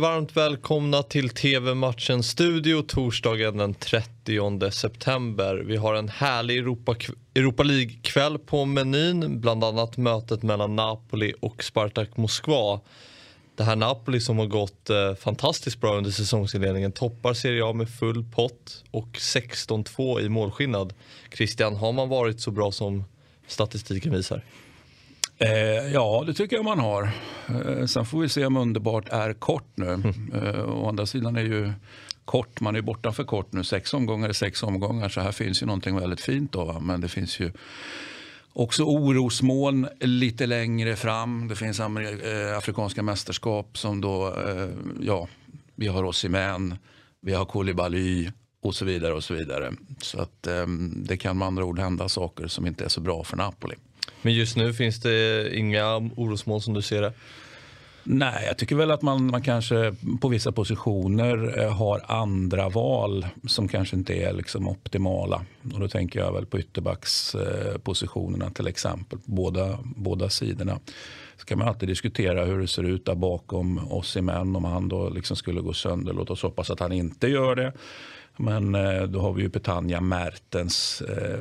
Varmt välkomna till TV-matchen Studio torsdagen den 30 september. Vi har en härlig Europa, Europa League-kväll på menyn, bland annat mötet mellan Napoli och Spartak Moskva. Det här Napoli som har gått eh, fantastiskt bra under säsongsinledningen toppar Serie A med full pott och 16-2 i målskillnad. Christian, har man varit så bra som statistiken visar? Eh, ja, det tycker jag man har. Eh, sen får vi se om underbart är kort nu. Mm. Eh, å andra sidan är ju kort, man är borta för kort nu. Sex omgångar är sex omgångar, så här finns ju någonting väldigt fint. Då, Men det finns ju också orosmoln lite längre fram. Det finns eh, afrikanska mästerskap som då, eh, ja, vi har Osimhen, vi har Koulibaly och så vidare. och Så vidare. Så att eh, det kan med andra ord hända saker som inte är så bra för Napoli. Men just nu finns det inga orosmoln som du ser det? Nej, jag tycker väl att man, man kanske på vissa positioner eh, har andra val som kanske inte är liksom optimala. Och då tänker jag väl på ytterbackspositionerna till exempel, på båda, båda sidorna. Så kan man alltid diskutera hur det ser ut där bakom oss i män om han då liksom skulle gå sönder. Låt oss hoppas att han inte gör det. Men eh, då har vi ju Petagna, Mertens. Eh,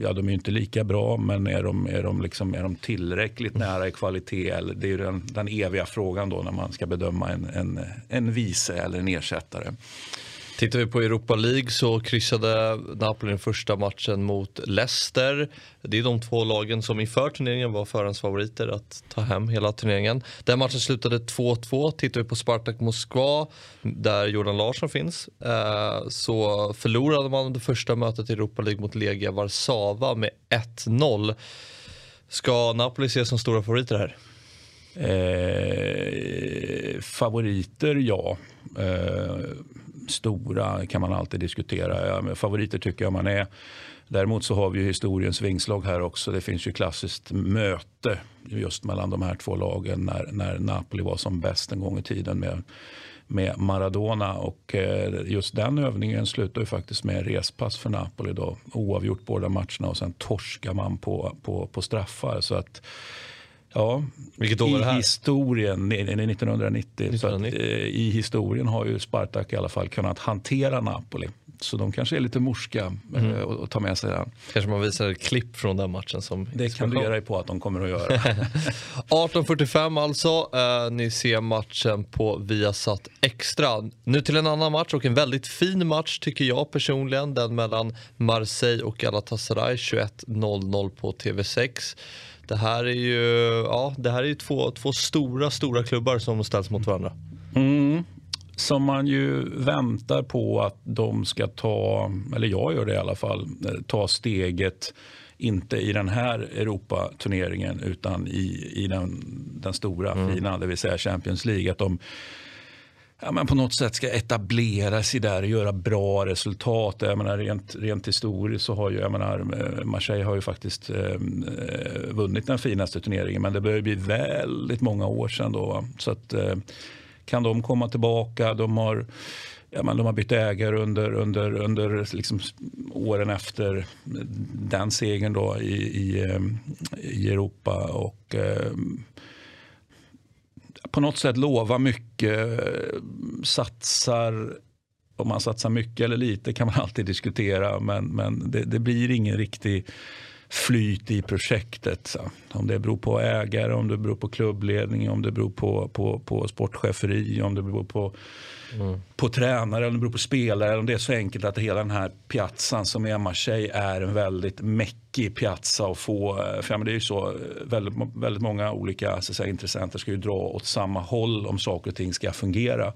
ja, de är ju inte lika bra, men är de, är de, liksom, är de tillräckligt nära i kvalitet? Eller, det är ju den, den eviga frågan då när man ska bedöma en, en, en vice eller en ersättare. Tittar vi på Europa League så kryssade Napoli den första matchen mot Leicester. Det är de två lagen som inför turneringen var förhandsfavoriter att ta hem hela turneringen. Den matchen slutade 2-2. Tittar vi på Spartak Moskva där Jordan Larsson finns eh, så förlorade man det första mötet i Europa League mot Legia Warszawa med 1-0. Ska Napoli ses som stora favoriter här? Eh, favoriter, ja. Eh, stora kan man alltid diskutera. Ja, favoriter tycker jag man är. Däremot så har vi historiens vingslag här också. Det finns ju klassiskt möte just mellan de här två lagen när, när Napoli var som bäst en gång i tiden med, med Maradona. Och eh, just den övningen slutar ju faktiskt med respass för Napoli. Då. Oavgjort båda matcherna och sen torskar man på, på, på straffar. Så att Ja, Vilket år var det här? I historien, 1990. 1990. Så att, eh, I historien har ju Spartak i alla fall kunnat hantera Napoli. Så de kanske är lite morska mm. eh, och, och ta med sig den. Kanske man visar ett klipp från den matchen som Det kan du göra på att de kommer att göra. 18.45 alltså. Eh, ni ser matchen på Viasat Extra. Nu till en annan match och en väldigt fin match tycker jag personligen. Den mellan Marseille och Galatasaray 21.00 på TV6. Det här är ju, ja, det här är två, två stora, stora klubbar som ställs mot varandra. Mm. Som man ju väntar på att de ska ta, eller jag gör det i alla fall, ta steget inte i den här Europaturneringen utan i, i den, den stora mm. fina, det vill säga Champions League. Att de ja, men på något sätt ska etablera sig där och göra bra resultat. Jag menar, rent, rent historiskt så har ju, jag menar, eh, Marseille har ju faktiskt eh, vunnit den finaste turneringen men det börjar bli väldigt många år sedan. Då, Så att, eh, kan de komma tillbaka? De har, ja, men de har bytt ägare under, under, under liksom åren efter den segern då i, i, eh, i Europa. och eh, på något sätt lovar mycket, satsar om man satsar mycket eller lite kan man alltid diskutera men, men det, det blir ingen riktig flyt i projektet. Så. Om det beror på ägare, om det beror på klubbledning, om det beror på, på, på sportcheferi, om det beror på mm. på tränare, eller det beror på spelare. Eller om det är så enkelt att hela den här piazzan som är Marseille är en väldigt mäckig piazza att få. För det är ju så, väldigt, väldigt många olika så säga, intressenter ska ju dra åt samma håll om saker och ting ska fungera.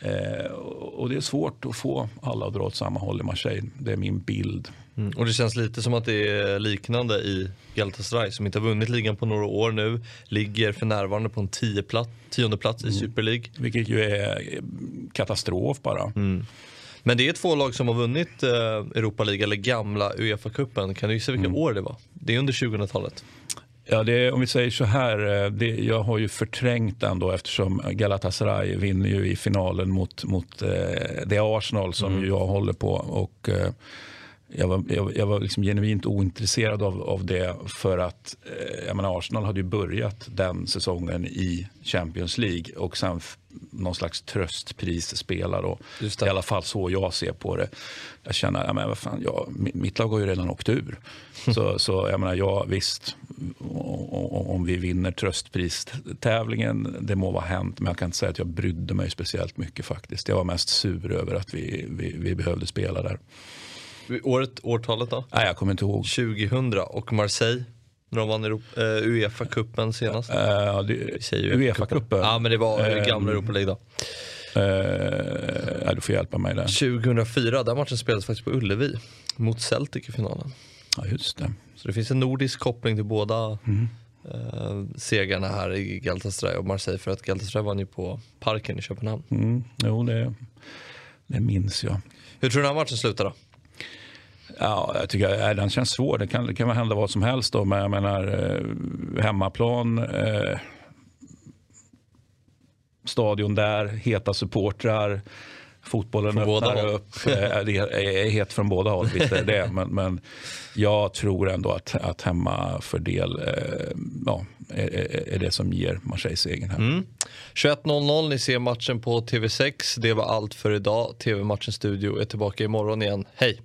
Eh, och det är svårt att få alla att dra åt samma håll i Marseille. Det är min bild. Mm. Och det känns lite som att det är liknande i Galatasaray som inte har vunnit ligan på några år nu. Ligger för närvarande på en tio plats, tionde plats mm. i Super League. Vilket ju är katastrof bara. Mm. Men det är två lag som har vunnit eh, Europa League eller gamla Uefa-cupen. Kan du gissa vilka mm. år det var? Det är under 2000-talet. Ja, det, om vi säger så här, eh, det, jag har ju förträngt den då eftersom Galatasaray vinner ju i finalen mot, mot eh, det Arsenal som mm. jag håller på. Och, eh, jag var, jag, jag var liksom genuint ointresserad av, av det för att eh, jag menar, Arsenal hade ju börjat den säsongen i Champions League och sen någon slags tröstprisspelare. Och I alla fall så jag ser på det. Jag känner, ja, men vad fan, jag, mitt lag har ju redan åkt ur. så, så jag menar, ja, visst, om vi vinner tröstpristävlingen, det må vara hänt. Men jag kan inte säga att jag brydde mig speciellt mycket faktiskt. Jag var mest sur över att vi, vi, vi behövde spela där. Året, årtalet då? Nej, jag kommer inte ihåg. 2000 och Marseille? När de vann uh, Uefa-cupen senast? Uh, Uefa-cupen? Ja, men det var uh, gamla Europa League då. Uh, du får hjälpa mig där. 2004, den matchen spelades faktiskt på Ullevi mot Celtic i finalen. Ja, just det. Så det finns en nordisk koppling till båda mm. uh, segrarna här i Galatasaray och Marseille för att Galatasaray vann ju på Parken i Köpenhamn. Mm. Jo, det, det minns jag. Hur tror du den här matchen slutar då? Ja, jag tycker den känns svår. Det kan, det kan hända vad som helst. Då, men jag menar, eh, hemmaplan, eh, stadion där, heta supportrar. Fotbollen från öppnar upp. Eh, det är het från båda håll, visst är det. Men, men jag tror ändå att, att hemmafördel eh, ja, är, är, det som ger Marseille segern. Mm. 21.00, ni ser matchen på TV6. Det var allt för idag. TV-matchen Studio är tillbaka imorgon igen. Hej!